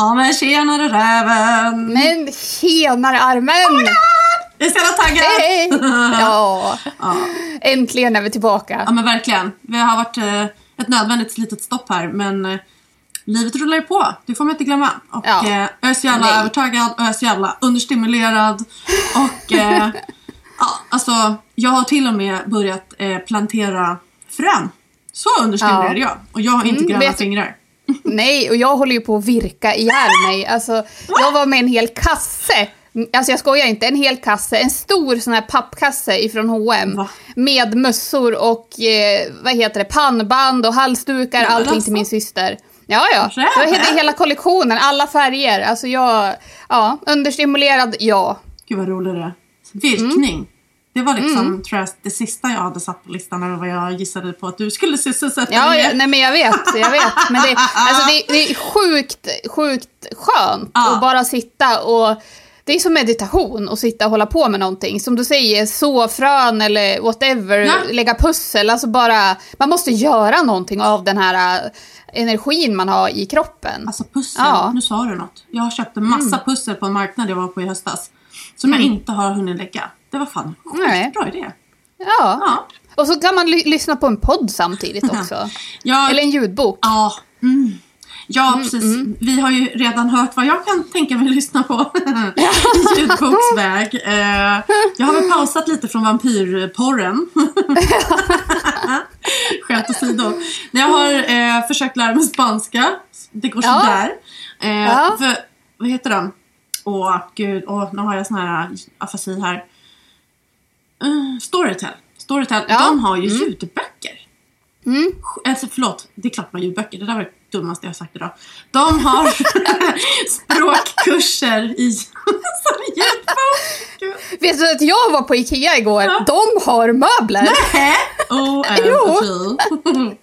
Ja men tjenare räven! Men tjenare armen! Jag är så jävla taggad! Hej! Ja, Ja. äntligen är vi tillbaka. ja men verkligen. Vi har varit eh, ett nödvändigt litet stopp här men eh, livet rullar ju på. Det får man inte glömma. Och Ja. eh, jag är så jävla Nej. övertaggad och jag är så jävla understimulerad. Och eh, ja, alltså jag har till och med börjat plantera frön. Så understimulerad Ja. jag. Och jag har inte Mm, gröna vet- fingrar. Nej, och jag håller ju på att virka ihjäl mig. Alltså, jag var med en hel kasse. Alltså jag skojar inte, en hel kasse. En stor sån här pappkasse ifrån H&M Va? Med mössor och eh, vad heter det, pannband och halsdukar, allting alltså. till min syster. Ja, ja. Det var hela, hela kollektionen, alla färger. Alltså jag, ja, understimulerad, ja. Gud vad rolig det är. Virkning. Mm. Det var liksom, tror jag, det sista jag hade satt på listan eller vad jag gissade på att du skulle sysselsätta Ja, dig ja, med. nej men jag vet, jag vet. Men det, alltså det, det är sjukt, sjukt skönt Ja. att bara sitta och... Det är som meditation att sitta och hålla på med någonting. Som du säger, så frön eller whatever, Ja. lägga pussel. Alltså bara, man måste göra någonting av den här äh, energin man har i kroppen. Alltså pussel, Ja. Mm. nu sa du något. Jag har köpt en massa pussel på en marknad jag var på i höstas. Som jag inte har hunnit lägga. Det var fan en Nej. skitbra idé. Ja. Ja. Och så kan man ly- lyssna på en podd samtidigt också. Ja, Eller en ljudbok. ja, mm. ja precis. Vi har ju redan hört vad jag kan tänka mig att lyssna på i ljudboksväg. Eh, jag har väl pausat lite från vampyrporren. Skämt åsido. Jag har eh, försökt lära mig spanska. Det går Ja. sådär. Eh, Ja. för, vad heter de? Åh gud, åh, nu har jag sån här afasi här. Uh, Storytel. Storytel, Ja. de har ju ljudböcker. Mm. Alltså förlåt, det är klart man ljudböcker. Det där var det dummaste jag har sagt idag. De har språkkurser i ljudbok. Vet du att jag var på Ikea igår? Ja. De har möbler! Nähä? OMG.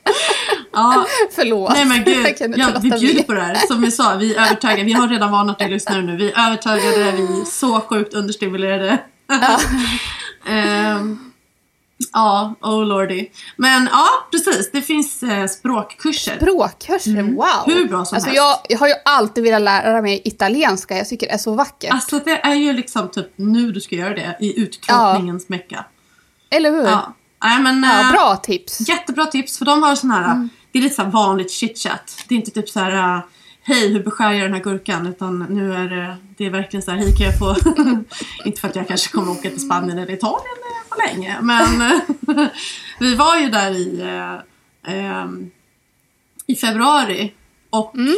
ja, Förlåt. nej men gud. Ja, vi bjuder på det här. Som vi sa, vi är övertagade. Vi har redan varnat er lyssnare nu. Vi är övertagade, vi är så sjukt understimulerade. Ehm, Ja, oh lordy. Men ja, precis. Det finns eh, språkkurser. Språkkurser, wow! Mm. Hur bra som alltså, helst. jag, jag har ju alltid velat lära mig italienska, jag tycker det är så vackert. Alltså det är ju liksom typ nu du ska göra det i utkroppningens mecka. Eller hur? Ja. Nej, men, Ja, eh, bra tips. Jättebra tips för de har sån här, Mm. det är lite så här vanligt chitchat. Det är inte typ så här eh, hej hur beskär jag den här gurkan utan nu är det, det är verkligen så här hej kan jag få, inte för att jag kanske kommer åka till Spanien eller Italien eh, länge men eh, vi var ju där i, eh, ehm, i februari och Mm.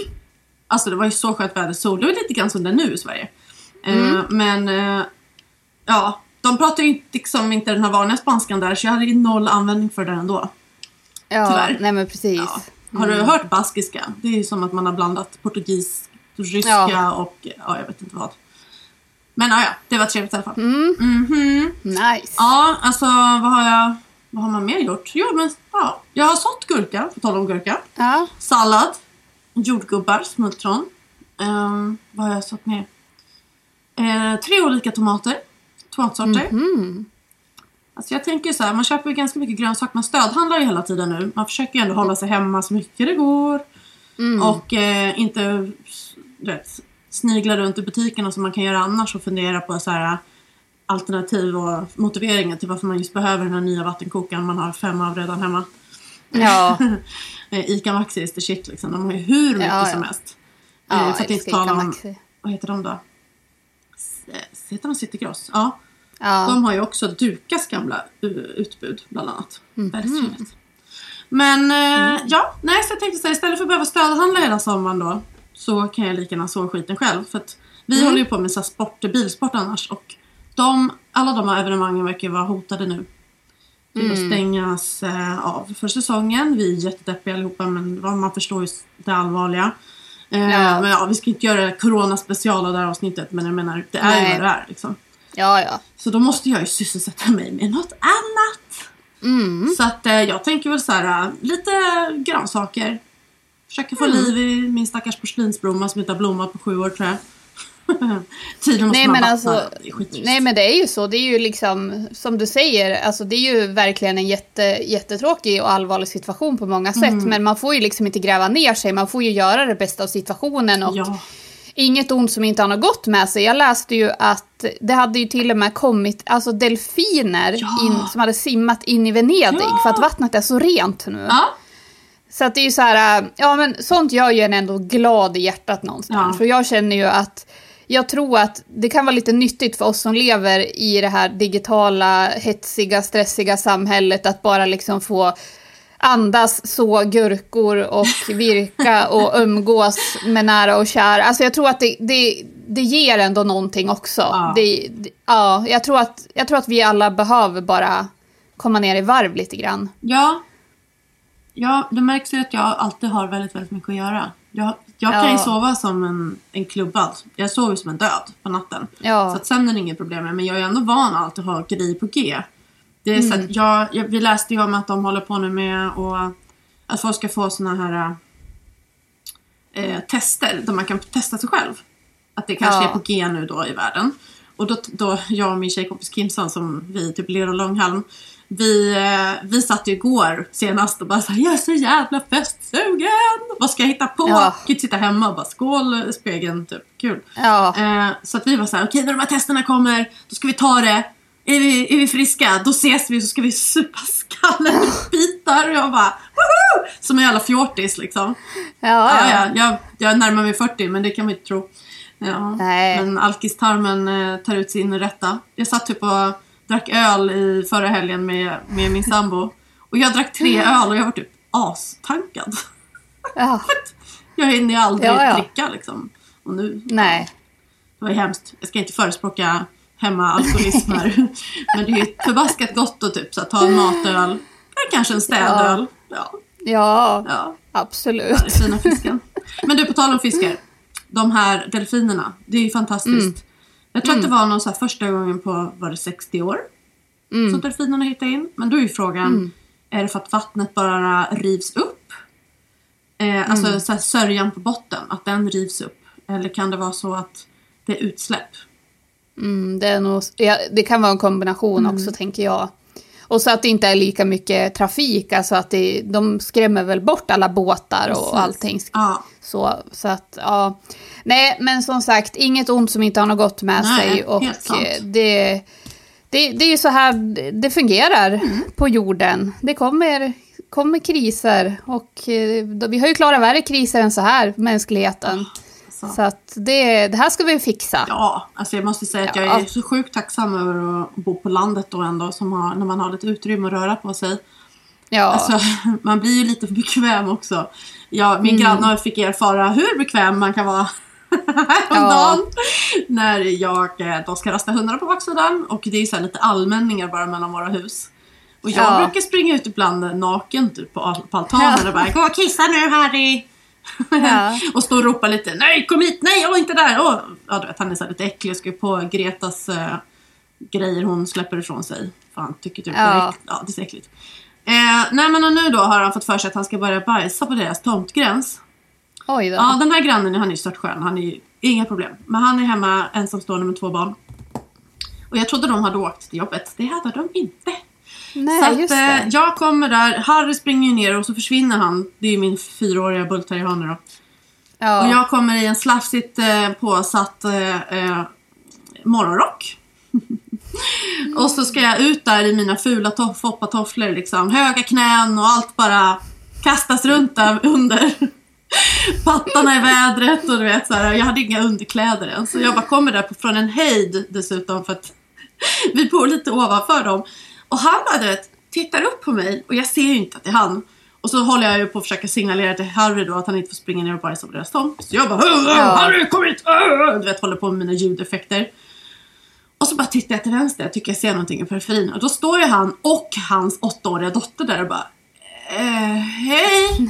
alltså det var ju så skönt väder, sol, det var lite grann som det är nu i Sverige. Eh, Mm. men eh, ja, de pratar ju inte, liksom inte den här vanliga spanskan där så jag hade ju noll användning för den ändå. Ja, tyvärr. nej men precis. Ja. Har du hört baskiska? Det är ju som att man har blandat portugis, ryska Ja. och ja, jag vet inte vad. Men ja, ja, det var trevligt i alla fall. Mm. Mhm. Nice. Ja, alltså vad har jag, vad har man mer gjort? Jo, men ja, jag har sått gurka, på tal om gurka. Ja. Sallad, jordgubbar, smultron. Ehm, vad har jag sått mer? Eh, tre olika tomater, tomatsorter. Mm. Alltså jag tänker så här, man köper ju ganska mycket grönsaker, man stödhandlar ju hela tiden nu. Man försöker ju ändå hålla sig hemma så mycket det går. Mm. Och eh, inte vet, snigla runt i butikerna som man kan göra annars och fundera på så här alternativ och motiveringar till varför man just behöver den här nya vattenkokaren man har fem av redan hemma. Ja. Eh, Ica Maxi is the shit liksom. De har ju hur mycket Ja, ja. som helst. Ja, Eh, för att inte tala om, vad heter de då? Eh, Heter de Citygross? Ja. Ja. De har ju också Dukas gamla utbud bland annat. Mhm. Väldigt trevligt. Men Mm. ja, nej så jag tänkte så här, istället för att behöva stödhandla hela sommaren då så kan jag lika gärna så skiten själv. För att vi Mm. håller ju på med så sport, bilsport annars och de, alla de här evenemangen verkar vara hotade nu. Det Mm. stängas eh, av för säsongen. Vi är jättedeppiga allihopa men man förstår ju det allvarliga. Eh, Ja. Men ja, vi ska inte göra corona special av det här avsnittet men jag menar det är Nej. ju vad det är liksom. ja, ja. Så då måste jag ju sysselsätta mig med något annat. Mm. Så att eh, jag tänker väl så här, äh, lite grönsaker. Försöka få liv i min stackars porslinsblomma som inte har blommat på sju år tror jag. Tiden måste Nej man men vattna. alltså, nej men det är ju så. Det är ju liksom, som du säger, alltså det är ju verkligen en jätte, jättetråkig och allvarlig situation på många sätt. Mm. Men man får ju liksom inte gräva ner sig, man får ju göra det bästa av situationen och Ja, inget ont som inte har något gott med sig. Jag läste ju att det hade ju till och med kommit alltså delfiner Ja. in, som hade simmat in i Venedig Ja. för att vattnet är så rent nu. Ja, Så att det är ju så här, äh, ja men sånt gör ju en ändå glad i hjärtat någonstans. Ja. För jag känner ju att jag tror att det kan vara lite nyttigt för oss som lever i det här digitala, hetsiga, stressiga samhället att bara liksom få andas, så gurkor och virka och umgås med nära och kära. Alltså jag tror att det, det, det ger ändå någonting också. Ja. Det, det, ja, jag, tror att, jag tror att vi alla behöver bara komma ner i varv lite grann. Ja. Ja, det märks ju att jag alltid har väldigt, väldigt mycket att göra. Jag, jag kan ju sova som en, en klubbad. Jag sover som en död på natten. Så att sömnen är inget problem med. Men jag är ändå van att alltid ha grejer på G. Det är så Mm. att jag, jag, vi läste ju om att de håller på nu med och att folk ska få såna här eh, tester där man kan testa sig själv. Att det kanske Ja. är på G nu då i världen. Och då, då jag och min tjejkompis Kimson som vi typ ler och långhalm. Vi, eh, vi satt ju igår senast och bara såhär, jag är så jävla festsugen! Vad ska jag hitta på? Ja. Inte sitta hemma och bara skål spegeln typ, kul. Ja. Eh, så att vi var såhär, okej när de här testerna kommer, då ska vi ta det. Är vi, är vi friska, då ses vi så ska vi supa skallen i bitar. Och jag bara, woho! Som en jävla fjortis liksom. Ja, Ja, ja. ja, jag, jag närmar mig 40 men det kan man inte tro. Ja. Nej. Men alkistarmen eh, tar ut sin rätta. Jag satt typ och drack öl i förra helgen med, med min sambo. Och jag drack tre öl och jag var typ astankad. ja. Jag hinner ju aldrig Ja, ja. dricka liksom. Och nu, Nej. det var ju hemskt. Jag ska inte förespråka hemma-alkoholism här. Men det är ju förbaskat gott att typ så att ta en matöl. Eller kanske en städöl. Ja, Ja, ja. absolut. Fina fisken. Men du, på tal om fiskar. De här delfinerna, det är ju fantastiskt. Jag tror att det var någon så första gången på, var det 60 år? Som delfinerna hittade in. Men då är ju frågan, är det för att vattnet bara rivs upp? Eh, alltså så här, sörjan på botten, att den rivs upp. Eller kan det vara så att det är utsläpp? Mm, det, är nog, ja, det kan vara en kombination också, tänker jag. Och så att det inte är lika mycket trafik, alltså att det, de skrämmer väl bort alla båtar Precis. och allting. Ja, Så, så att, ja. Nej, men som sagt, inget ont som inte har något gott med Nej, sig. Och eh, det, det, det är ju så här det fungerar Mm. på jorden. Det kommer, kommer kriser och eh, då- vi har ju klarat värre kriser än så här, mänskligheten. så. Så att det, det här ska vi fixa. Ja, alltså jag måste säga att jag Ja. är så sjukt tacksam över att bo på landet då ändå, som har, när man har lite utrymme att röra på sig. Ja, Alltså, man blir ju lite bekväm också. Ja, Mm. min granne fick erfara hur bekväm man kan vara häromdagen. När jag eh, då ska rasta hundarna på baksidan och det är så här lite allmänningar bara mellan våra hus. Och jag Ja. brukar springa ut ibland naken typ på, på altanen Ja. och bara Gå och kissa nu Harry! Ja. och stå och ropa lite Nej kom hit! Nej jag var inte där! Och, ja du vet han är så lite äcklig och ska på Gretas eh, grejer hon släpper ifrån sig. Fan tycker typ Ja. det är ja, det är så äckligt. Eh, nej men och nu då har han fått för sig att han ska börja bajsa på deras tomtgräns. oj då. Ja den här grannen han är ju störtskön, han är ju inga problem. Men han är hemma ensamstående med två barn. Och jag trodde de hade åkt till jobbet, det hade de inte. Nej, så att, just eh, det. jag kommer där, Harry springer ju ner och så försvinner han. Det är ju min fyraåriga bullterrier då. Ja. Och jag kommer i en slafsigt eh, påsatt eh, eh, morgonrock. Och så ska jag ut där i mina fula toff- foppatofflor liksom. Höga knän och allt bara kastas runt där under. Pattarna i vädret och du vet så här, Jag hade inga underkläder än. Så jag bara kommer där från en hejd dessutom för att vi bor lite ovanför dem. Och han bara du vet, tittar upp på mig och jag ser ju inte att det är han. Och så håller jag ju på att försöka signalera till Harry då att han inte får springa ner och bajsa på deras tomt. Så jag bara. Harry kom hit! Du vet håller på med mina ljudeffekter. Och så bara tittar jag till vänster, jag tycker jag ser någonting i periferin. Och då står ju han och hans åttaåriga dotter där och bara eh, Hej!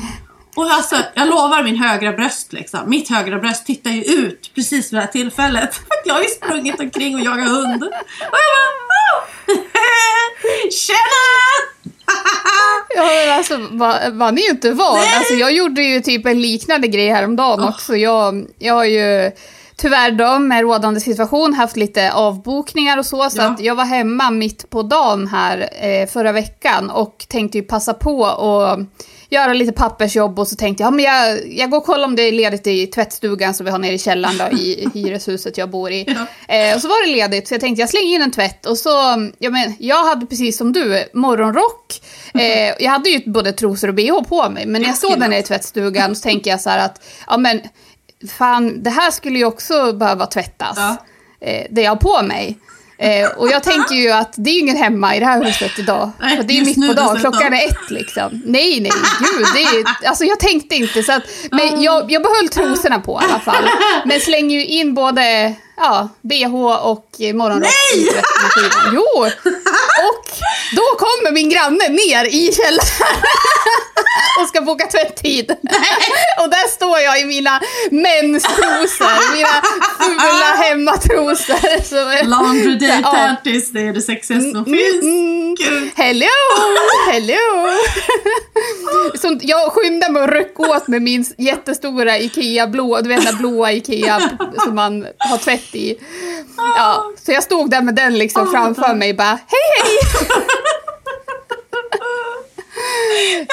Och alltså, jag lovar min högra bröst liksom. Mitt högra bröst tittar ju ut precis vid det här tillfället. För jag har ju sprungit omkring och jagat hund. Och jag bara "Oh! Tjena! Ja, men alltså, var ni ju inte van? Alltså, jag gjorde ju typ en liknande grej häromdagen Oh. också. Jag, jag har ju tyvärr då med rådande situation haft lite avbokningar och så, så Ja. att jag var hemma mitt på dagen här eh, förra veckan och tänkte ju passa på och göra lite pappersjobb och så tänkte jag, ja, men jag, jag går och kollar om det är ledigt i tvättstugan som vi har nere i källaren då, i hyreshuset jag bor i. Ja. Eh, och så var det ledigt så jag tänkte jag slänger in en tvätt och så, ja, men, jag hade precis som du morgonrock. Eh, jag hade ju både trosor och bh på mig men när jag stod där nere i tvättstugan så tänker jag så här att, ja men fan det här skulle ju också behöva tvättas. Ja. Eh, det jag har på mig. Eh, och jag tänker ju att det är ingen hemma i det här huset idag. Nej, För det är ju mitt på dagen, klockan är ett liksom. Nej, nej, gud. Det är, alltså jag tänkte inte så att, men jag, jag behöll trosorna på i alla fall. Men slänger ju in både ja, bh och morgonrock i tvättmaskinen. Jo! Då kommer min granne ner i källaren och ska boka tvätttid. Och där står jag i mina menstrosor, mina fula hemmatrosor. som Laundry day Ja. panties, det är det sexigaste som finns. Mm. Gud. Hello, hello! Som jag skyndade mig och ryck åt med min jättestora Ikea blå, du vet den blåa Ikea som man har tvätt i. Ja, så jag stod där med den liksom Åh, framför mig bara hej hej!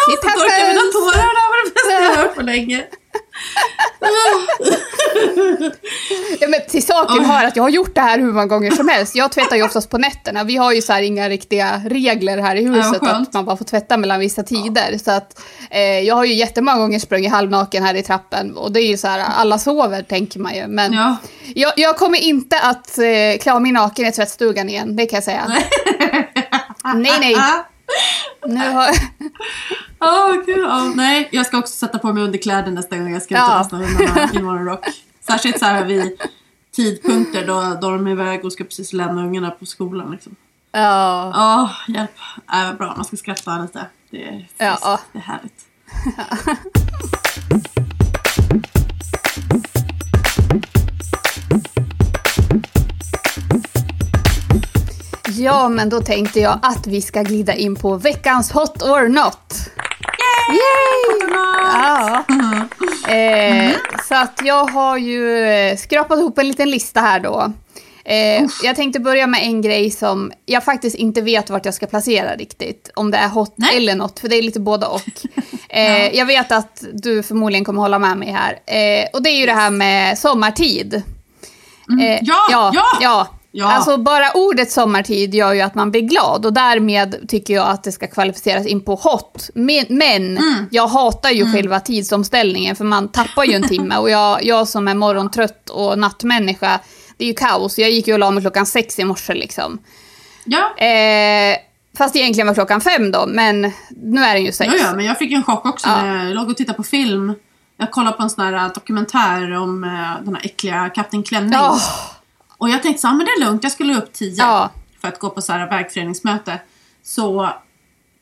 Jag torkar mina happens! tårar, det var det bästa jag hört på länge. Ja, men till saken hör att jag har gjort det här hur många gånger som helst. Jag tvättar ju oftast på nätterna. Vi har ju så inga riktiga regler här i huset skönt. att man bara får tvätta mellan vissa tider. Så att eh, jag har ju jättemånga gånger sprungit halvnaken här i trappen och det är ju så här, alla sover tänker man ju. Men Ja. jag, jag kommer inte att eh, klä av mig naken i tvättstugan igen, det kan jag säga. Nej, nej. Nu har... Åh gud, ja. Nej, jag ska också sätta på mig underkläder nästa gång jag ska ut och rasta hundarna i morgonrock. Särskilt så här vid tidpunkter då, då de är iväg och ska precis lämna ungarna på skolan. Liksom. Ja. Åh, hjälp. Äh, bra, man ska skratta lite. Det är friskt, Ja. det är härligt. ja, men då tänkte jag att vi ska glida in på veckans hot or not. Yay! Ja. Eh, så att jag har ju eh, skrapat ihop en liten lista här då. Eh, jag tänkte börja med en grej som jag faktiskt inte vet vart jag ska placera riktigt. Om det är hot Nej. eller något, för det är lite både och. Eh, Jag vet att du förmodligen kommer hålla med mig här. Eh, och det är ju det här med sommartid. Eh, Mm. Ja, ja, ja! ja. Ja. Alltså bara ordet sommartid gör ju att man blir glad och därmed tycker jag att det ska kvalificeras in på hot. Men, men Mm. jag hatar ju själva tidsomställningen för man tappar ju en timme och jag, jag som är morgontrött och nattmänniska, det är ju kaos. Jag gick ju och la mig klockan sex i morse liksom. Ja. Eh, fast det egentligen var klockan fem då, men nu är den ju sex. Ja, ja, men jag fick en chock också Ja. när jag låg och tittade på film. Jag kollade på en sån här dokumentär om äh, den här äckliga Kapten Klänning. Ja. Och jag tänkte så här, men det är lugnt, jag skulle upp tio Ja. för att gå på så här vägföreningsmöte. Så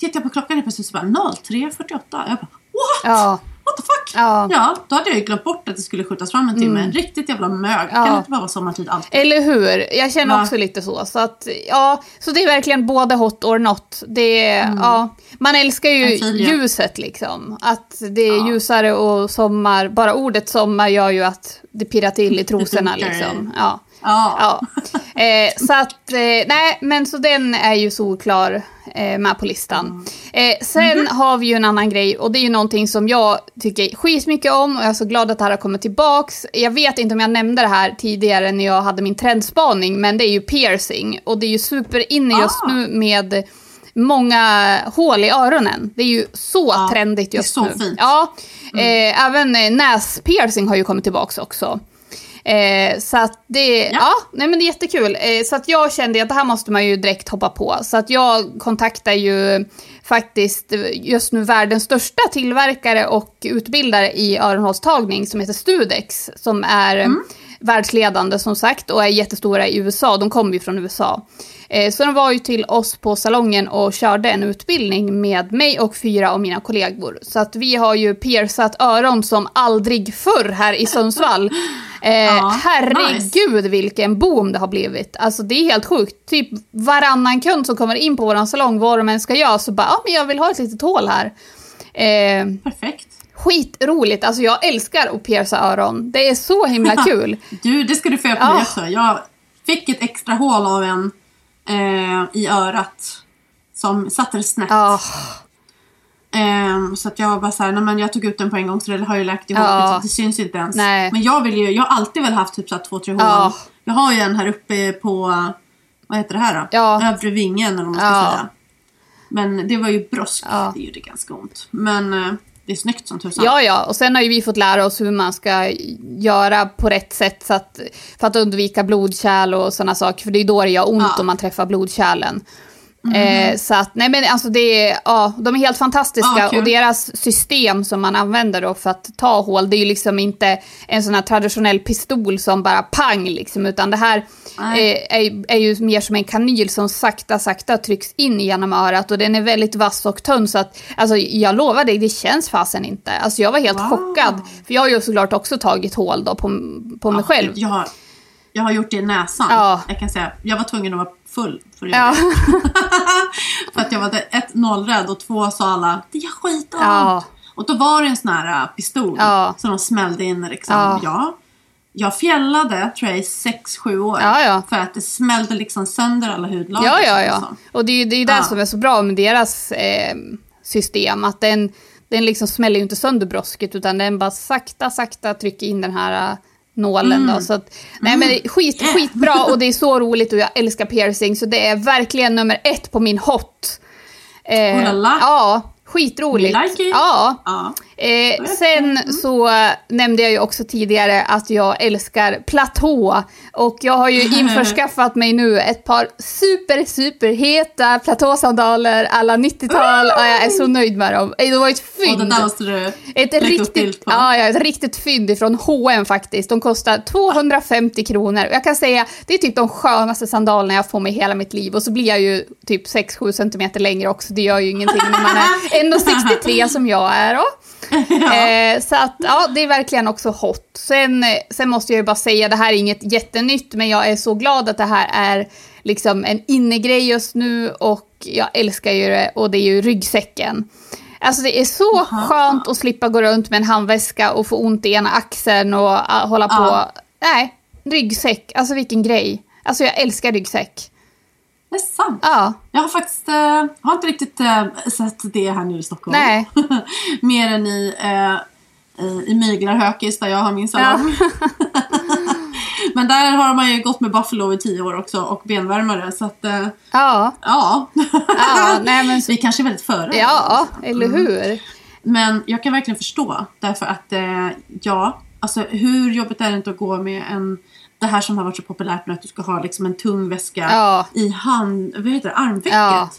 tittade jag på klockan och plötsligt så bara 03.48. Jag bara, what? Ja. What the fuck? Ja. ja, då hade jag ju glömt bort att det skulle skjutas fram en timme. Riktigt jävla mög. Ja. Kan det inte bara vara sommartid alltid? Eller hur? Jag känner Va? också lite så. Så, att, ja, så det är verkligen både hot or not. Det, är- ja, man älskar ju ljuset liksom. Att det är Ja. ljusare och sommar. Bara ordet sommar gör ju att det pirrar till i trosorna liksom. Ja. Ja. Ja. Eh, så att, eh, nej, men så den är ju solklar eh, med på listan. Eh, sen har vi ju en annan grej och det är ju någonting som jag tycker skitmycket om och jag är så glad att det här har kommit tillbaks. Jag vet inte om jag nämnde det här tidigare när jag hade min trendspaning, men det är ju piercing och det är ju superinne just Ah. nu med många hål i öronen. Det är ju så Ja, trendigt det är just så nu. fint. Ja, eh, även eh, näspiercing har ju kommit tillbaks också. Eh, så att det, ja. Ja. nej men det är jättekul. Eh, så att jag kände att det här måste man ju direkt hoppa på. Så att jag kontaktar ju faktiskt just nu världens största tillverkare och utbildare i öronhålstagning som heter Studex. Som är eh, världsledande som sagt och är jättestora i USA. De kommer ju från USA. Eh, Så de var ju till oss på salongen och körde en utbildning med mig och fyra av mina kollegor. Så att vi har ju piercat öron som aldrig förr här i Sundsvall. Eh, Ja, herregud vilken boom det har blivit. Alltså det är helt sjukt. Typ varannan kund som kommer in på våran salong, vad de än ska göra, så bara ja men jag vill ha ett litet hål här. Eh, Perfekt. Skitroligt, alltså jag älskar att pierca öron. Det är så himla kul. Du, det ska du få på Ja. Jag fick ett extra hål av en eh, i örat som satte det snett. Ehm, så att jag var bara såhär, men jag tog ut den på en gång så det har ju läkt ihop. Ja. Det, syns inte ens. Nej. Men jag vill ju, jag har alltid väl haft typ såhär två, tre hål. Ja. Jag har ju en här uppe på, vad heter det här då? Ja. Övre vingen eller vad man ska säga. Men det var ju brosk. Det gjorde ganska ont. Men eh, det är snyggt som tusan. Ja, ja, och sen har ju vi fått lära oss hur man ska göra på rätt sätt så att, för att undvika blodkärl och sådana saker, för det är då det gör ont Ja. om man träffar blodkärlen. Eh, så att, nej men alltså det är, ja, de är helt fantastiska Ja, kul. och deras system som man använder då för att ta hål, det är ju liksom inte en sån här traditionell pistol som bara pang liksom, utan det här eh, är, är ju mer som en kanyl som sakta, sakta trycks in genom örat och den är väldigt vass och tunn så att, alltså jag lovar dig, det känns fasen inte. Alltså jag var helt Wow. chockad, för jag har ju såklart också tagit hål då på, på mig Ja, själv. Jag jag har gjort det i näsan. Ja. Jag kan säga, jag var tvungen att vara full för att göra Ja. det. för att jag var ett nollrädd och två sa alla, det gör skitont. Ja. Och då var det en sån här äh, pistol Ja. som de smällde in liksom. Ja. Ja. Jag fjällade tror jag i 6-7 år. Ja, ja. För att det smällde liksom sönder alla hudlager. Ja, ja, ja. som. Och det är ju det, är det som är så bra med deras eh, system, att den, den liksom smäller ju inte sönder brosket, utan den bara sakta, sakta trycker in den här eh, nålen då. Så att, nej men är skit, Yeah. skitbra och det är så roligt och jag älskar piercing, så det är verkligen nummer ett på min hot. Eh, Oh la la. Ja, skitroligt. Like it. Ja. Ja. Eh, sen så eh, nämnde jag ju också tidigare att jag älskar platå. Och jag har ju införskaffat mig nu ett par super, super heta platåsandaler alla 90-tal. Och jag är så nöjd med dem. Det var ett Och fynd. där måste du Ett riktigt, ja, ja, ett riktigt fynd ifrån H&M faktiskt. De kostar 250 kronor. Och Jag kan säga, det är typ de skönaste sandalerna jag får med i hela mitt liv. Och så blir jag ju typ 6-7 centimeter längre också. Det gör ju ingenting när man är 1,63 som jag är. Då. Eh, så att, ja, det är verkligen också hot. Sen, sen måste jag ju bara säga, det här är inget jättenytt, men jag är så glad att det här är liksom en innegrej just nu och jag älskar ju det och det är ju ryggsäcken. Alltså det är så Jaha. skönt att slippa gå runt med en handväska och få ont i ena axeln och uh, hålla på. Ja. Nej, ryggsäck, alltså vilken grej. Alltså jag älskar ryggsäck. Det är sant. Ja, Jag har faktiskt eh, har inte riktigt eh, sett det här nu i Stockholm. Nej. Mer än i, eh, i, i Myglarhökis där jag har min salong. Men där har man ju gått med Buffalo i tio år också och benvärmare så att eh, ja, ja. ja, nej men Vi kanske är väldigt före. ja, eller hur? Men jag kan verkligen förstå därför att eh, ja, alltså hur jobbigt är det inte att gå med en det här som har varit så populärt nu att du ska ha liksom en tung väska Ja. i hand, vad heter det, armvecket. Ja.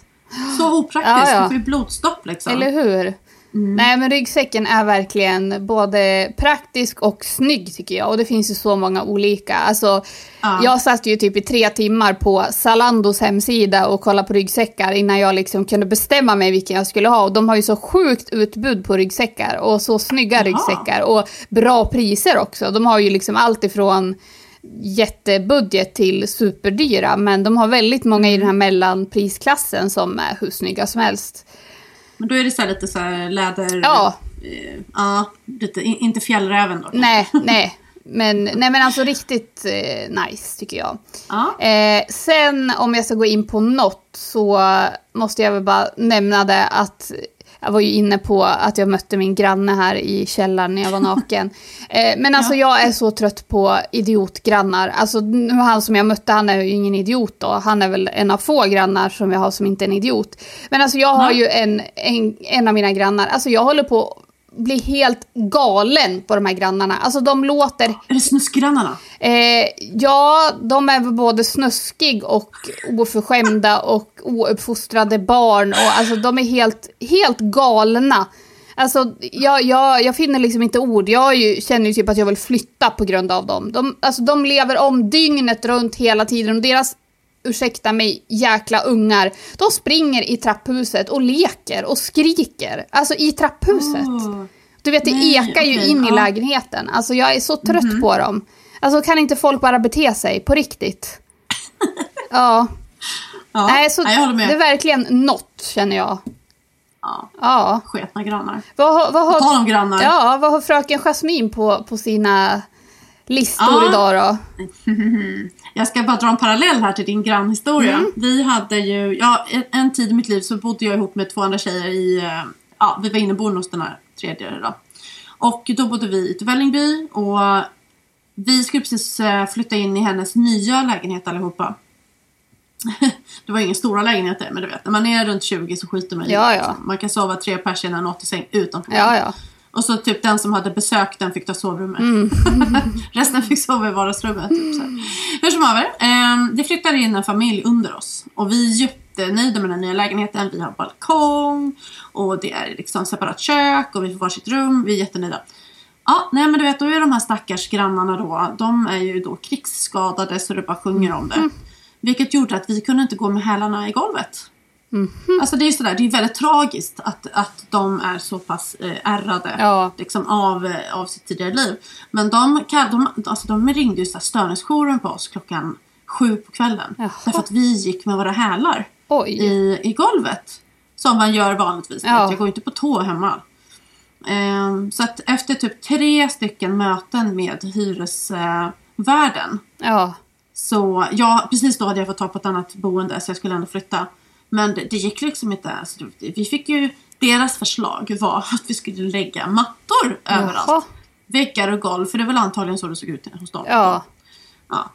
Så opraktiskt, Ja, ja. du får ju blodstopp liksom. Eller hur? Nej men ryggsäcken är verkligen både praktisk och snygg tycker jag. Och det finns ju så många olika. Alltså, Ja. Jag satt ju typ i tre timmar på Zalandos hemsida och kollade på ryggsäckar innan jag liksom kunde bestämma mig vilken jag skulle ha. Och de har ju så sjukt utbud på ryggsäckar och så snygga Jaha. ryggsäckar. Och bra priser också. De har ju liksom allt ifrån jättebudget till superdyra. Men de har väldigt många i den här mellanprisklassen som är hur snygga som helst. Men då är det så här lite så här läder... Ja. Eh, ja, lite, in, inte fjällräven då. Nej, nej. Men, nej men alltså riktigt eh, nice tycker jag. Ja. Eh, sen om jag ska gå in på något så måste jag väl bara nämna det att jag var ju inne på att jag mötte min granne här i källaren när jag var naken. Eh, men alltså jag är så trött på idiotgrannar. Alltså nu han som jag mötte, han är ju ingen idiot då. Han är väl en av få grannar som jag har som inte är en idiot. Men alltså jag har Nej. ju en, en, en av mina grannar, alltså jag håller på att bli helt galen på de här grannarna. Alltså de låter Är det snuskgrannarna? Eh, ja, de är både snuskig och oförskämda och ouppfostrade barn. Och, alltså, de är helt, helt galna. Alltså, jag, jag, jag finner liksom inte ord. Jag ju, känner ju typ att jag vill flytta på grund av dem. De, alltså, de lever om dygnet runt hela tiden. Och deras, ursäkta mig, jäkla ungar, de springer i trapphuset och leker och skriker. Alltså i trapphuset. Åh. Du vet, det Nej, ekar ju in i ja. lägenheten. Alltså jag är så trött på dem. Alltså kan inte folk bara bete sig på riktigt? ja. Ja, Nej, så Nej, jag håller med. det är verkligen något känner jag. Ja, Ja. sketna grannar. Vad, har- vad, tal har, om grannar. ja, vad har fröken Jasmin på, på sina listor Ja. idag då? Jag ska bara dra en parallell här till din grannhistoria. Mm. Vi hade ju, ja en, en tid i mitt liv så bodde jag ihop med två andra tjejer i, eh, ja, vi var inneboende hos den här tredje då. Och då bodde vi i Vällingby och vi skulle precis eh, flytta in i hennes nya lägenhet allihopa. det var inga stora lägenheter men du vet när man är runt 20 så skiter man i Ja, ja. liksom. Man kan sova tre personer i en 80-säng utan problem. Ja, ja. Och så typ den som hade besök den fick ta sovrummet. Mm. Resten fick sova i vardagsrummet. Typ, så här. Hur som haver. Eh, det flyttade in en familj under oss. Och vi är jättenöjda med den nya lägenheten. Vi har balkong. Och det är liksom separat kök. Och vi får varsitt rum. Vi är jättenöjda. Ja, nej men du vet, då är de här stackars grannarna då. De är ju då krigsskadade så det bara sjunger om det. Vilket gjorde att vi kunde inte gå med hälarna i golvet. Alltså det är ju sådär, det är väldigt tragiskt att, att de är så pass eh, ärrade Ja. liksom, av, eh, av sitt tidigare liv. Men de, de, alltså, de ringde ju störningsjouren på oss klockan sju på kvällen. Jaha. Därför att vi gick med våra hälar Oj. i, i golvet. Som man gör vanligtvis. Ja. Jag går inte på tå hemma. Ehm, så att efter typ tre stycken möten med hyresvärden Ja. så ja, precis då hade jag fått ta på ett annat boende så jag skulle ändå flytta. Men det, det gick liksom inte. Alltså, vi fick ju, deras förslag var att vi skulle lägga mattor överallt. Jaha. Väggar och golv, för det är väl antagligen så det såg ut hos dem. Ja. Ja.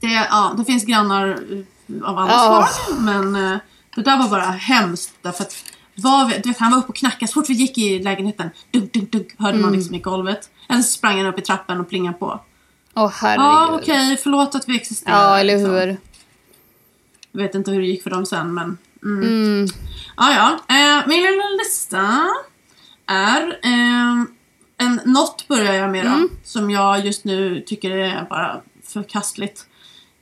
Det, ja, det finns grannar eh, av alla Ja. slag, men eh, det där var bara hemskt. Därför att var vi, du vet, han var uppe och knackade. Så fort vi gick i lägenheten, dunk, dunk, dunk, hörde Mm. man liksom i golvet. Eller så sprang han upp i trappen och plingade på. Åh herregud. Ja, okej, förlåt att vi existerar. Ja, eller liksom. hur. Jag vet inte hur det gick för dem sen, men... Mm. Mm. Ja, ja. Eh, min lilla lista är... Eh, en, något börjar jag med då, Mm. som jag just nu tycker är bara förkastligt.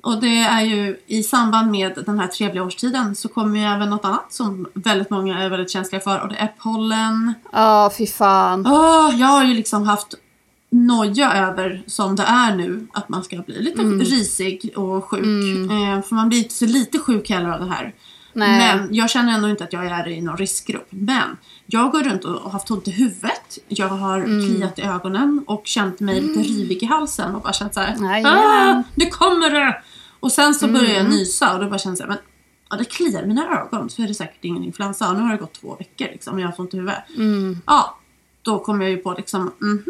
Och det är ju i samband med den här trevliga årstiden så kommer ju även något annat som väldigt många är väldigt känsliga för och det är pollen. Ja, fy fan. Åh, jag har ju liksom haft noja över som det är nu att man ska bli lite Mm. risig och sjuk. Eh, för man blir inte så lite sjuk heller av det här. Nej. Men jag känner ändå inte att jag är i någon riskgrupp. Men jag går runt och har haft ont i huvudet. Jag har Mm. kliat i ögonen och känt mig lite rivig i halsen och bara känt såhär ah, nu kommer det! Och sen så börjar Mm. jag nysa och då bara känner jag men ja, det kliar i mina ögon så är det säkert ingen influensa. Nu har det gått två veckor liksom och jag har fått ont i huvudet. Mm. Ja, då kom jag ju på liksom, mhm,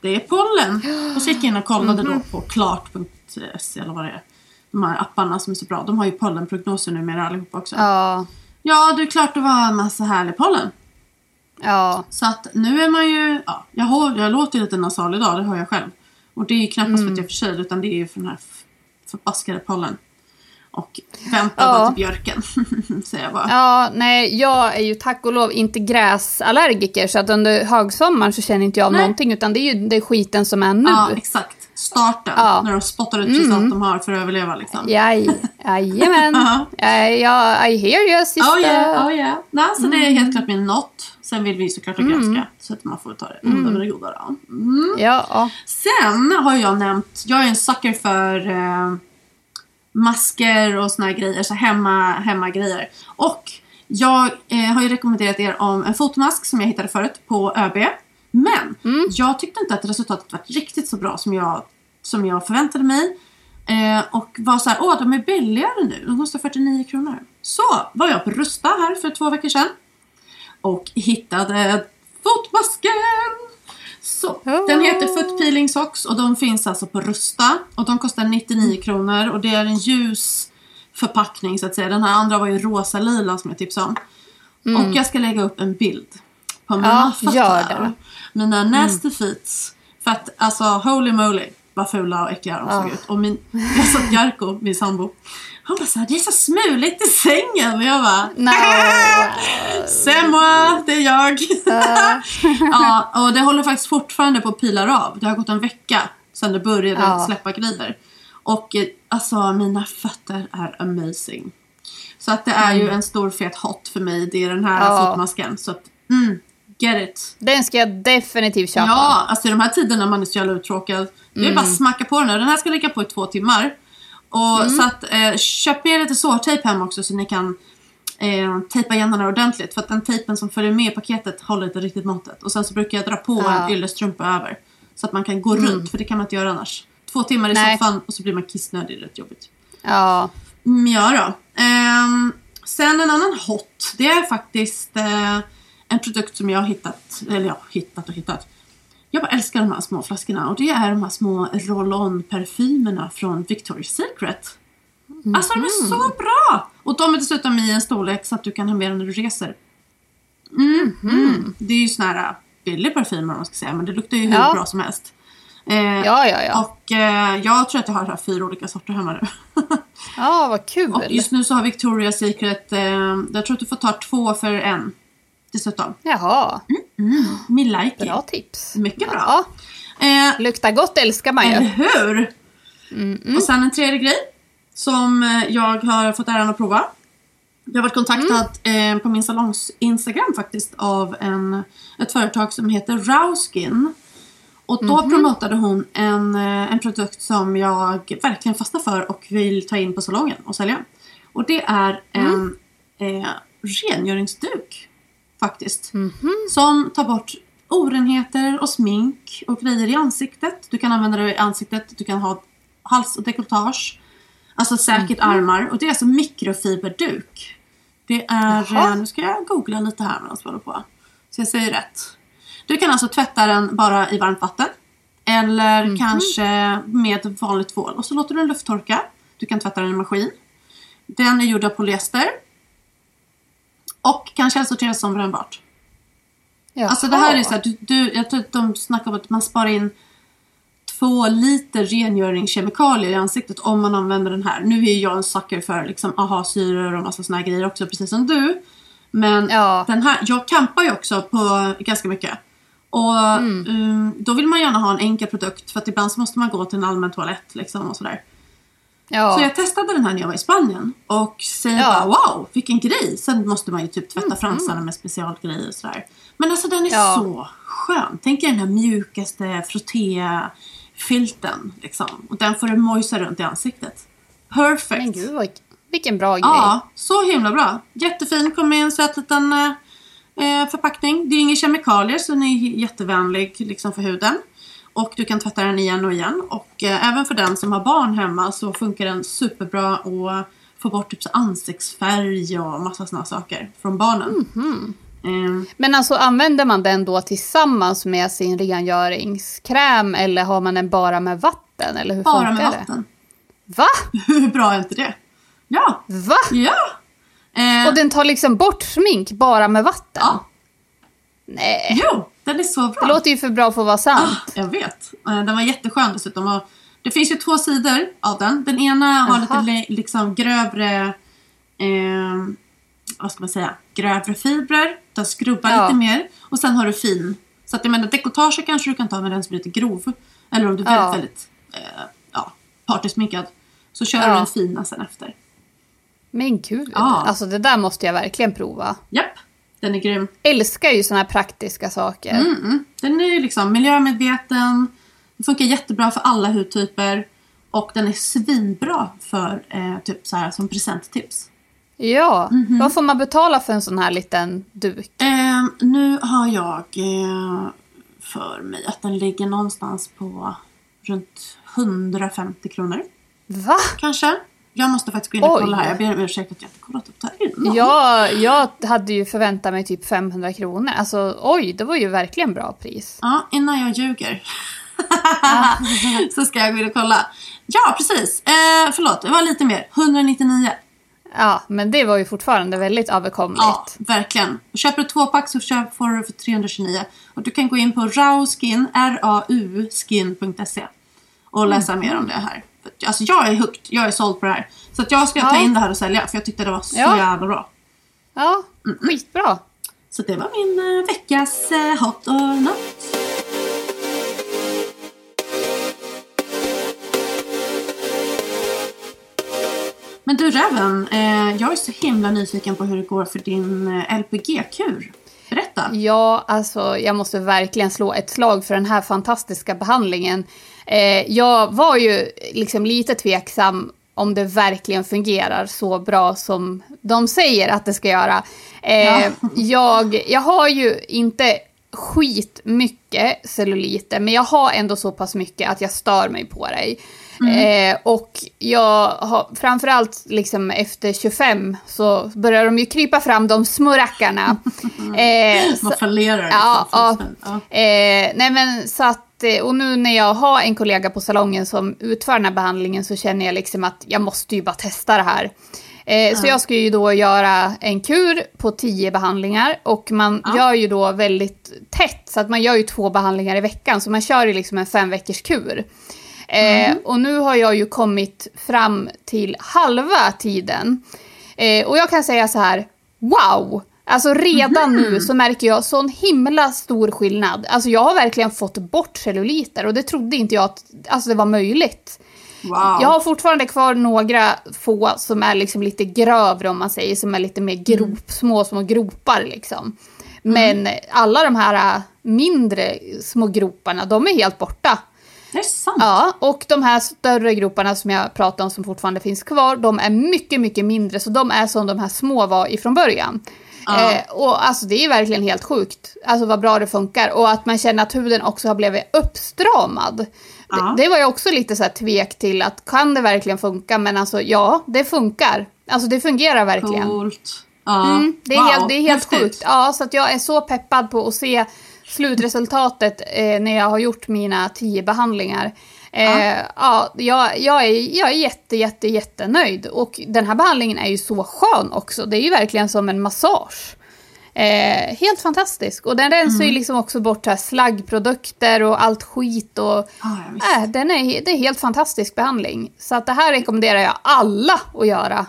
det är pollen. Och så gick jag in och kollade Mhm. då på klart.se eller vad det är. De här apparna som är så bra. De har ju pollenprognoser numera allihopa också. Ja, Ja. det är klart det var en massa härlig pollen. Ja. Så att nu är man ju, ja, jag, har, jag låter lite nasal idag, det hör jag själv. Och det är ju knappast Mm. för att jag är förkyld utan det är ju för den här förbaskade pollen. Och vänta Ja. till björken, säger jag bara. Ja, nej, jag är ju tack och lov inte gräsallergiker så att under högsommaren så känner inte jag av Nej. någonting utan det är ju det skiten som är nu. Ja, exakt. Starten, Ja. Mm. när de spottar ut precis allt de har för att överleva liksom. Jaj, jajamän. Ja. Ja, I hear you sister. Oh yeah, oh yeah. Nej, så det Mm. är helt klart min not. Sen vill vi såklart ha grönska. Så att man får ta det onda med det goda då. Mm. Ja, Sen har jag nämnt, jag är en sucker för eh, masker och såna här grejer, så hemma, hemmagrejer. Och jag eh, har ju rekommenderat er om en fotmask som jag hittade förut på ÖB. Men Mm. jag tyckte inte att resultatet var riktigt så bra som jag, som jag förväntade mig. Eh, och var så här, åh de är billigare nu, de kostar 49 kronor. Så var jag på Rusta här för två veckor sedan. Och hittade fotmasken! Så, Oh. den heter Foot Peeling Socks och de finns alltså på Rusta. Och de kostar 99 kronor och det är en ljus förpackning så att säga. Den här andra var ju rosa-lila som jag tipsade om. Och jag ska lägga upp en bild på mina Mm. Ja, fötter. Mina nasty feets. För att alltså holy moly vad fula och äckliga de såg Ja. ut. Och min, jag sa till Jarko, min sambo. Han bara såhär, det är så smuligt i sängen. Och jag bara, no. c'est moi, det är jag. ja, och det håller faktiskt fortfarande på att pilar av. Det har gått en vecka sedan det började Ja. släppa grejer. Och eh, alltså mina fötter är amazing. Så att det är ju en stor fet hot för mig. Det är den här Mm. Ja. fotmasken. Så att, mm, get it. Den ska jag definitivt köpa. Ja, alltså i de här tiderna man är så jävla uttråkad. Det är bara att smacka på den här. Den här ska ligga på i två timmar. Och så att eh, köp med lite sårtejp hem också så ni kan eh, tejpa igen den här ordentligt. För att den tejpen som följer med i paketet håller inte riktigt måttet. Och sen så brukar jag dra på Ja. en yllestrumpa över. Så att man kan gå runt, för det kan man inte göra annars. Två timmar i Nej. soffan och så blir man kissnödig, det är rätt jobbigt. Ja. Mm, ja då. Ehm, sen en annan hot, det är faktiskt eh, en produkt som jag har hittat, eller ja, hittat och hittat. Jag bara älskar de här små flaskorna och det är de här små roll-on parfymerna från Victoria's Secret. Alltså de är så bra! Och de är dessutom i en storlek så att du kan ha med dem när du reser. Mm, mm. Det är ju sån här billig parfym om man ska säga men det luktar ju hur Ja. bra som helst. Eh, Ja, ja, ja. Och eh, jag tror att jag har så här fyra olika sorter hemma nu. Ja, vad kul. och just nu så har Victoria's Secret, eh, jag tror att du får ta två för en. Dessutom. Jaha, Me like bra tips. Mycket bra. Ja, Eh, luktar gott älskar man eller ju. hur? Och sen en tredje grej som eh, jag har fått äran att prova. Jag har varit kontaktad eh, på min salongs Instagram faktiskt av en, ett företag som heter Rouskin. Och då promotade hon en, eh, en produkt som jag verkligen fastnar för och vill ta in på salongen och sälja. Och det är en eh, rengöringsduk faktiskt. Som tar bort orenheter och smink och grejer i ansiktet. Du kan använda det i ansiktet, du kan ha hals och dekolletage. Alltså säkert armar. Och det är alltså mikrofiberduk. Det är, Jaha. eh, nu ska jag googla lite här medan jag håller på. Så jag säger rätt. Du kan alltså tvätta den bara i varmt vatten. Eller kanske med vanligt tvål. Och så låter du den lufttorka. Du kan tvätta den i maskin. Den är gjord av polyester. Och kan källsorteras som brännbart. Alltså det här är så här, du, du, jag tror att de snackar om att man sparar in två liter rengöringskemikalier i ansiktet om man använder den här. Nu är ju jag en sucker för liksom aha-syror och massa såna här grejer också, precis som du. Men Ja. den här, jag campar ju också på ganska mycket. Och um, då vill man gärna ha en enkel produkt för att ibland så måste man gå till en allmän toalett liksom och sådär. Ja. Så jag testade den här när jag var i Spanien och säger Ja. bara wow, vilken grej. Sen måste man ju typ tvätta fransarna med specialgrejer och sådär. Men alltså den är Ja. så skön. Tänk er den här mjukaste frottéfilten liksom. Och den får du mojsa runt i ansiktet. Perfect. Men gud, vad, vilken bra grej. Ja, så himla bra. Jättefin, kommer i en söt liten eh, förpackning. Det är inga kemikalier så den är jättevänlig liksom, för huden. Och du kan tvätta den igen och igen. Och eh, även för den som har barn hemma så funkar den superbra att få bort typ ansiktsfärg och massa sådana saker från barnen. Eh, Men alltså använder man den då tillsammans med sin rengöringskräm eller har man den bara med vatten? Eller hur bara med det? vatten. Va? Hur bra är inte det? Ja! Va? Ja! Eh, Och den tar liksom bort smink bara med vatten? ja, Nej, jo, den är så bra. det låter ju för bra för att vara sant. Ah, jag vet. Eh, Den var jätteskön dessutom. Och det finns ju två sidor av den. Den ena har Jaha. lite liksom grövre, eh, vad ska man säga, grövre fibrer. Den skrubbar Ja. lite mer. Och sen har du fin. Så att jag menar dekolletage kanske du kan ta med den som är lite grov. Eller om du är Ja. väldigt, väldigt eh, ja, partysminkad. Så kör Ja. du den fina sen efter. Men gud, Ja. alltså det där måste jag verkligen prova. Japp, den är grym. Älskar ju såna här praktiska saker. Mm, mm. Den är ju liksom miljömedveten. Den funkar jättebra för alla hudtyper. Och den är svinbra för eh, typ så här som presenttips. Ja, Mhm. vad får man betala för en sån här liten duk? Eh, nu har jag eh, för mig att den ligger någonstans på runt 150 kronor. Va? Kanske. Jag måste faktiskt gå in och Oj. kolla här. Jag ber om ursäkt att jag inte kollat upp det här innan. Ja, jag hade ju förväntat mig typ 500 kronor. Alltså oj, det var ju verkligen bra pris. Ja, innan jag ljuger. så ska jag gå in och kolla. Ja, precis. Eh, förlåt, det var lite mer. 199. Ja, men det var ju fortfarande väldigt överkomligt. Ja, verkligen. Köper du två pack så får du för 329. Och du kan gå in på rauskin, r-a-u, skin.se och läsa mer om det här. Alltså jag är hooked, jag är såld på det här. Så att jag ska ta Ja. in det här och sälja för jag tyckte det var så Ja. jävla bra. Ja, skitbra. Så det var min eh, veckas eh, hot or not. Men du Räven, eh, jag är så himla nyfiken på hur det går för din LPG-kur. Berätta. Ja, alltså jag måste verkligen slå ett slag för den här fantastiska behandlingen. Eh, jag var ju liksom lite tveksam om det verkligen fungerar så bra som de säger att det ska göra. Eh, Ja. jag, jag har ju inte skitmycket celluliter, men jag har ändå så pass mycket att jag stör mig på dig. Eh, och jag har framförallt liksom efter 25 så börjar de ju krypa fram de små rackarna. Eh, Man fallerar ja, ja. ja. Eh, nej men så att, eh, och nu när jag har en kollega på salongen som utför den här behandlingen så känner jag liksom att jag måste ju bara testa det här. Eh, ja. Så jag ska ju då göra en kur på 10 behandlingar och man ja. gör ju då väldigt tätt så att man gör ju två behandlingar i veckan så man kör ju liksom en fem veckors kur. Eh, mm. och nu har jag ju kommit fram till halva tiden. Eh, och jag kan säga så här, wow! Alltså redan mm. nu så märker jag sån himla stor skillnad. Alltså jag har verkligen fått bort celluliter och det trodde inte jag att alltså det var möjligt. Wow. Jag har fortfarande kvar några få som är liksom lite grövre om man säger, som är lite mer grop, mm. små små gropar liksom. Men mm. alla de här mindre små groparna, de är helt borta. Det är sant? Ja, och de här större groparna som jag pratade om som fortfarande finns kvar, de är mycket, mycket mindre. Så de är som de här små var ifrån början. Ja. Eh, och alltså det är verkligen helt sjukt, alltså vad bra det funkar. Och att man känner att huden också har blivit uppstramad. Ja. Det, det, var jag också lite så här tvek till, att kan det verkligen funka? Men alltså ja, det funkar. Alltså det fungerar verkligen. Coolt. Ja. Mm, det är wow. helt, det är helt sjukt. Ja, så att jag är så peppad på att se slutresultatet eh, när jag har gjort mina tio behandlingar. Eh, ja. ja, jag, jag, är, jag är jätte, jätte, jättenöjd. Och den här behandlingen är ju så skön också. Det är ju verkligen som en massage. Eh, helt fantastisk. Och den rensar mm. ju liksom också bort här slaggprodukter och allt skit. Och, ah, äh, den är, det är helt fantastisk behandling. Så att det här rekommenderar jag alla att göra.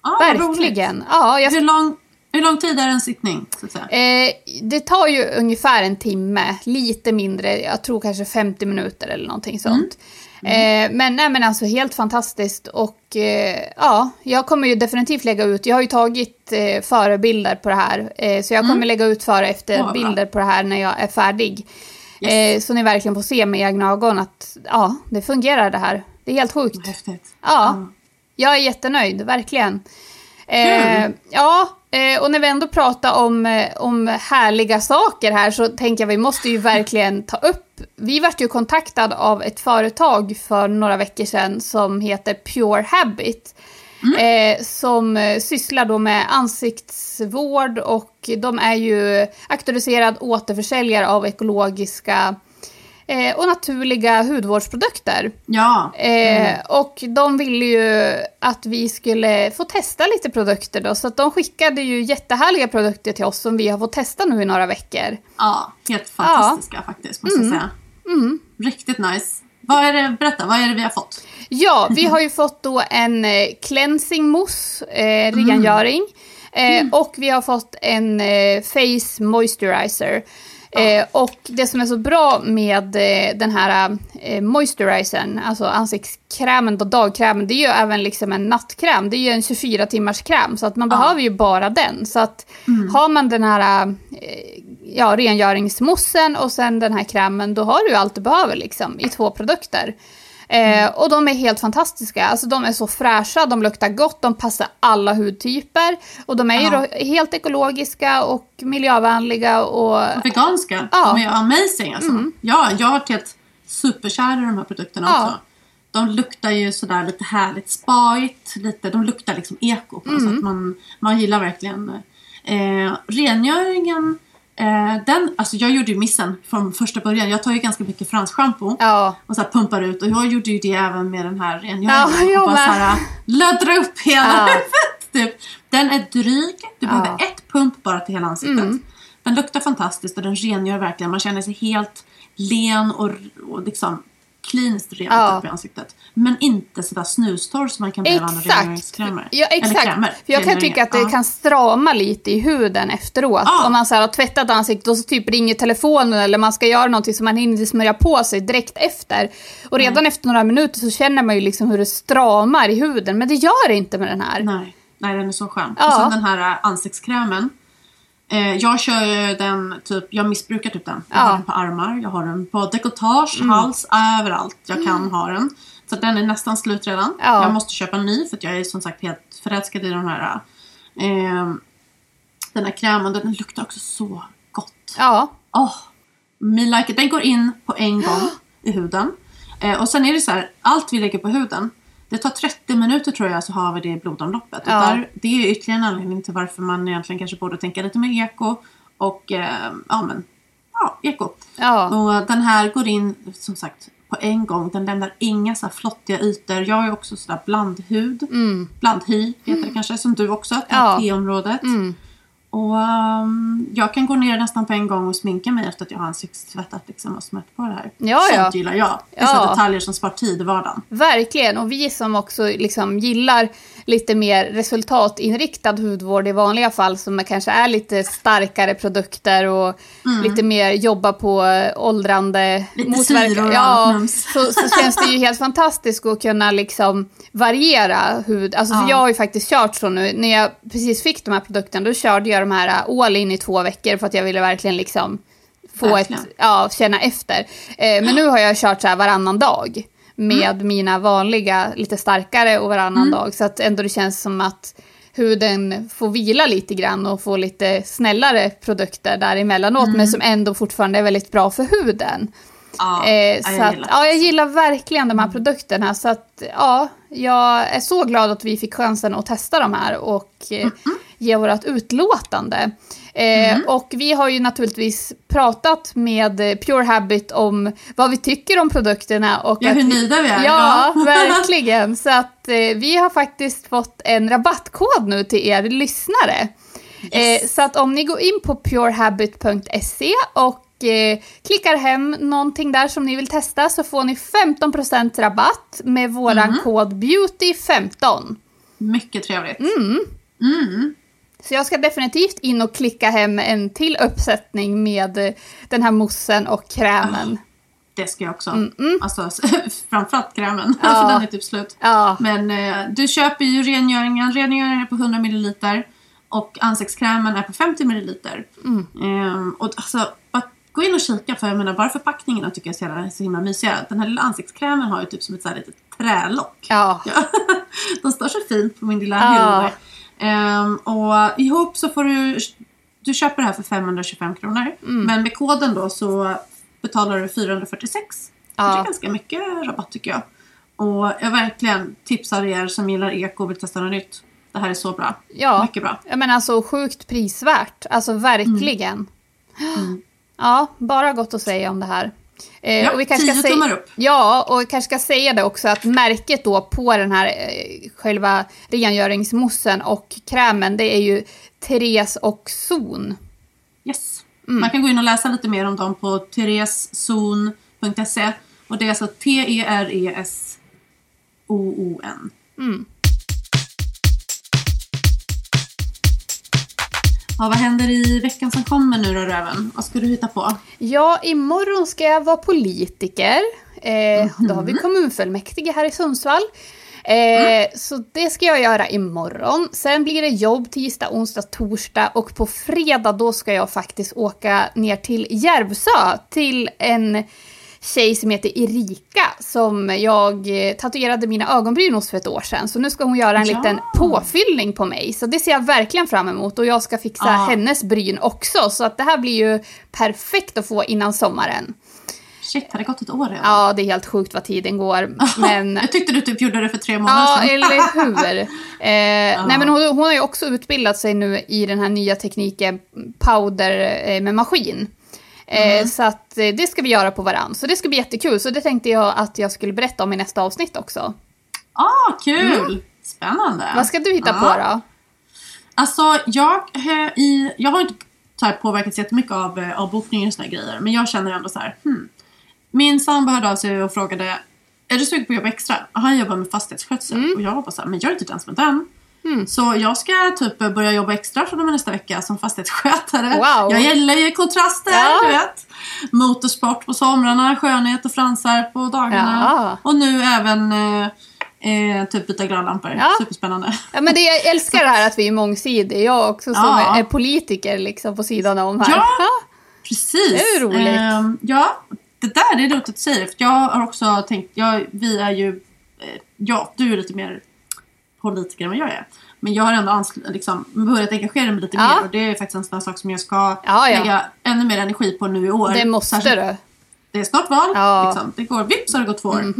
Ah, Verkligen. Ja, jag... Hur lång hur lång tid är en sittning? Eh, det tar ju ungefär en timme, lite mindre, jag tror kanske 50 minuter eller någonting sånt. Mm. Mm. Eh, men, nej, men alltså helt fantastiskt och eh, ja, jag kommer ju definitivt lägga ut, jag har ju tagit eh, förebilder på det här, eh, så jag kommer mm. lägga ut före och efter oh, bilder på det här när jag är färdig. Yes. Eh, så ni verkligen får se med egna ögon att ja, det fungerar det här. Det är helt sjukt. Häftigt. Ja, jag är jättenöjd, verkligen. Eh, ja, eh, och när vi ändå pratar om, eh, om härliga saker här så tänker jag vi måste ju verkligen ta upp. Vi vart ju kontaktade av ett företag för några veckor sedan som heter Pure Habit. Mm. Eh, som eh, sysslar då med ansiktsvård och de är ju auktoriserad återförsäljare av ekologiska eh, och naturliga hudvårdsprodukter. Ja. Eh, mm. och de ville ju att vi skulle få testa lite produkter då, så att de skickade ju jättehärliga produkter till oss som vi har fått testa nu i några veckor. Ja, helt fantastiska ja. faktiskt, måste mm. jag säga. Mm. Riktigt nice. Vad är det, berätta, vad är det vi har fått? Ja, vi har ju fått då en eh, cleansing mousse, eh, rengöring. Mm. Eh, och vi har fått en eh, face moisturizer. Eh, och det som är så bra med eh, den här eh, moisturizern, alltså ansiktskrämen och dagkrämen, det är ju även liksom en nattkräm. Det är ju en 24 timmars kräm, så att man ja. behöver ju bara den. Så att mm. har man den här eh, ja, rengöringsmossen och sen den här krämen, då har du allt du behöver liksom, i två produkter. Eh, och de är helt fantastiska. Alltså de är så fräscha, de luktar gott, de passar alla hudtyper. Och de är ja. ju helt ekologiska och miljövänliga och... och veganska. Ja. De är amazing alltså. Mm. Ja, jag har varit helt superkär i de här produkterna ja. också. De luktar ju sådär lite härligt spaigt, lite, de luktar liksom eko mm. så man, man gillar verkligen eh, rengöringen Eh, den, alltså jag gjorde ju missen från första början. Jag tar ju ganska mycket fransschampo ja. och så pumpar ut och jag gjorde ju det även med den här rengöringen. Ja, och bara här, löddra upp hela ja. huvudet. Typ. Den är dryg. Du ja. behöver ett pump bara till hela ansiktet. Mm. Den luktar fantastiskt och den rengör verkligen. Man känner sig helt len och, och liksom kliniskt rent ja. upp i ansiktet. Men inte sådär snustorr som man kan behöva andra rengöringskrämer. Ja, exakt. Krämer, För jag kan tycka att det ja. kan strama lite i huden efteråt. Ja. Om man så här, har tvättat ansiktet och så typ ringer telefonen eller man ska göra någonting som man hinner smörja på sig direkt efter. Och redan Nej. efter några minuter så känner man ju liksom hur det stramar i huden. Men det gör det inte med den här. Nej, Nej den är så skön. Och sen den här ansiktskrämen Eh, jag kör den, typ, jag missbrukar typ den. Jag ja. har den på armar, jag har den på dekolletage, mm. hals, överallt jag kan mm. ha den. Så den är nästan slut redan. Ja. Jag måste köpa en ny för jag är som sagt helt förälskad i den här eh, den här krämen. Den luktar också så gott. Ja. Oh, me like it. Den går in på en gång i huden. Eh, och sen är det så här, allt vi lägger på huden, det tar 30 minuter tror jag så har vi det i blodomloppet. Ja. där, det är ytterligare en anledning till varför man egentligen kanske borde tänka lite mer eko. Och eh, ja men, ja eko. Ja. Och den här går in som sagt på en gång. Den lämnar inga så här flottiga ytor. Jag är också sådär blandhud. Blandhy heter det kanske, som du också. Mm. Ja. T-området. Mm. Och um, jag kan gå ner nästan på en gång och sminka mig efter att jag har ansiktstvättat liksom, och smätt på det här. Ja, Sånt ja. gillar jag. Det är så Ja. detaljer som spar tid i vardagen. Verkligen, och vi som också liksom gillar lite mer resultatinriktad hudvård i vanliga fall, som kanske är lite starkare produkter och lite mer jobba på eh, åldrande, Mm. Lite motverka. Ja, så, så känns det ju helt fantastiskt att kunna liksom variera hud. Alltså, Ja. jag har ju faktiskt kört så nu, när jag precis fick de här produkterna, då körde jag de här eh, all in i två veckor för att jag ville verkligen liksom få Verkligen. ett, ja, känna efter. Eh, men nu har jag kört så här varannan dag med mina vanliga, lite starkare och varannan dag. Så att ändå det känns som att huden får vila lite grann och få lite snällare produkter däremellanåt, men som ändå fortfarande är väldigt bra för huden. Ja, Eh, ja, så jag att, gillar ja, jag gillar verkligen de här produkterna. Så att, ja, jag är så glad att vi fick chansen att testa de här och eh, ge vårt utlåtande. Eh, Och vi har ju naturligtvis pratat med eh, Pure Habit om vad vi tycker om produkterna. Och Ja, hur nöjda vi är. Ja, verkligen. Så att eh, vi har faktiskt fått en rabattkod nu till er lyssnare. Yes. Eh, så att om ni går in på purehabit.se och eh, klickar hem någonting där som ni vill testa så får ni 15% rabatt med våran kod beauty15. Mycket trevligt. Mm. Mm. Så jag ska definitivt in och klicka hem en till uppsättning med den här moussen och krämen. Det ska jag också. Mm, mm. Alltså, framförallt krämen. Ja. för den är typ slut. Ja, Men eh, du köper ju rengöringen. Rengöringen är på 100 ml. Och ansiktskrämen är på 50 ml. Mm. Ehm, och alltså, bara gå in och kika för jag menar, bara förpackningarna tycker jag är så, himla mysiga. Den här lilla ansiktskrämen har ju typ som ett så här litet trälock. ja. Ja. De står så fint på min lilla Ja. hylla. Ehm, och ihop så får du, du köper det här för 525 kronor. Mm. Men med koden då så betalar du 446. Ja. Det är ganska mycket rabatt tycker jag. Och jag verkligen tipsar er som gillar eko och vill testa något nytt. Det här är så bra. ja. Mycket bra. Ja men alltså sjukt prisvärt, alltså verkligen. Mm. Ja, bara gott att säga om det här. Eh, Ja, och vi kanske tio ska säga- tummar upp. Ja, och vi kanske ska säga det också att märket då på den här eh, själva rengöringsmoussen och krämen det är ju Therese och Zon. Yes. Mm. Man kan gå in och läsa lite mer om dem på tereson.se. Och det är alltså T-E-R-E-S-O-O-N. Mm. Ja, vad händer i veckan som kommer nu då Röven? Vad ska du hitta på? Ja, imorgon ska jag vara politiker. Eh, Då har vi kommunfullmäktige här i Sundsvall. Eh, Så det ska jag göra imorgon. Sen blir det jobb tisdag, onsdag, torsdag och på fredag då ska jag faktiskt åka ner till Järvsö till en tjej som heter Erika som jag eh, tatuerade mina ögonbryn hos för ett år sedan. Så nu ska hon göra en Ja. liten påfyllning på mig. Så det ser jag verkligen fram emot och jag ska fixa Ja. hennes bryn också. Så att det här blir ju perfekt att få innan sommaren. Shit, har det gått ett år redan? Ja, det är helt sjukt vad tiden går. Men Jag tyckte du typ gjorde det för tre månader Ja, sedan. eller hur? Eh, Nej, men hon, hon har ju också utbildat sig nu i den här nya tekniken powder eh, med maskin. Eh, Så att eh, det ska vi göra på varann. Så det ska bli jättekul. Så det tänkte jag att jag skulle berätta om i nästa avsnitt också. Ah, kul! Spännande. Vad ska du hitta Ja. på då? Alltså, jag, eh, i, jag har inte så här, påverkats jättemycket av eh, avbokningar och såna grejer. Men jag känner ändå så här, hmm. Min sambo hörde av sig och frågade är du sugen på att jobba extra? Och Han jobbar med fastighetsskötsel. Och jag var bara så här, men jag är inte ens med den. Mm. Så jag ska typ börja jobba extra från och med nästa vecka som fastighetsskötare. Wow. Jag gillar ju kontraster, Ja. du vet. Motorsport på somrarna, skönhet och fransar på dagarna. Ja. Och nu även eh, eh, typ byta glödlampor. Ja. Superspännande. Ja, men det, jag älskar det här att vi är mångsidiga. Jag också som Ja. är, är politiker liksom på sidan om här. Ja. Precis. Det är roligt. Ehm, ja, det där det är roligt att du säger. För jag har också tänkt, jag, vi är ju, eh, ja, du är lite mer politiker än vad jag är. Men jag har ändå liksom, börjat engagera mig lite Ja. mer och det är faktiskt en sån sak som jag ska Ja, ja. lägga ännu mer energi på nu i år. Det måste Särskilt- du. det är snart val. Ja. Liksom. Det går vips har det gått två år.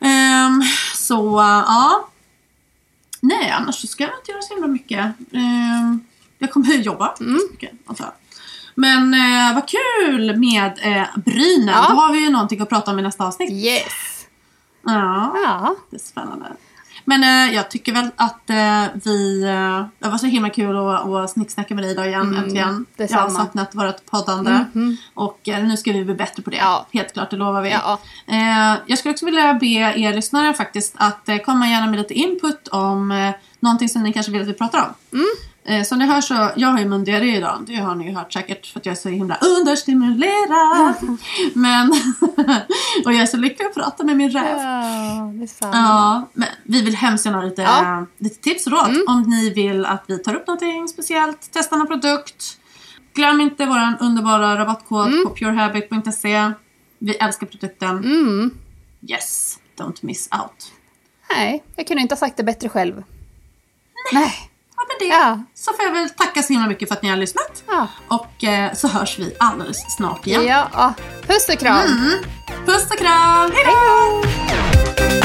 Ehm, så ja. Nej, annars så ska jag inte göra så himla mycket. Ehm, jag kommer ju jobba Mm. mycket, antar jag. Men eh, vad kul med eh, brynen. Ja. Då har vi ju någonting att prata om i nästa avsnitt. Yes. Ja. Ja. Det är spännande. Men eh, jag tycker väl att eh, vi... Eh, det var så himla kul att, att snicksnacka med dig idag igen, äntligen. Jag har Mm, detsamma. saknat vårt poddande. Mhm. Och eh, nu ska vi bli bättre på det. Ja. Helt klart, det lovar vi. Ja. Eh, jag skulle också vilja be er lyssnare faktiskt att komma gärna med lite input om eh, någonting som ni kanske vill att vi pratar om. Mm. Eh, som ni hör så, jag har ju mundiarré idag. Det har ni ju hört säkert för att jag är så himla understimulerad. Men, och jag är så lycklig att prata med min räv. Ja. Ja, men vi vill hemskt gärna ha lite, Ja. Mm. lite tips och råd om ni vill att vi tar upp någonting speciellt, testar någon produkt. Glöm inte vår underbara rabattkod på purehabit.se. Vi älskar produkten. Mm. Yes, don't miss out. Nej, jag kunde inte ha sagt det bättre själv. Nej. Ja, men det. Ja. Så får jag väl tacka så himla mycket för att ni har lyssnat. Ja. Och eh, så hörs vi alldeles snart igen. Ja. Puss och kram. Mm. Puss och kram! Hej då!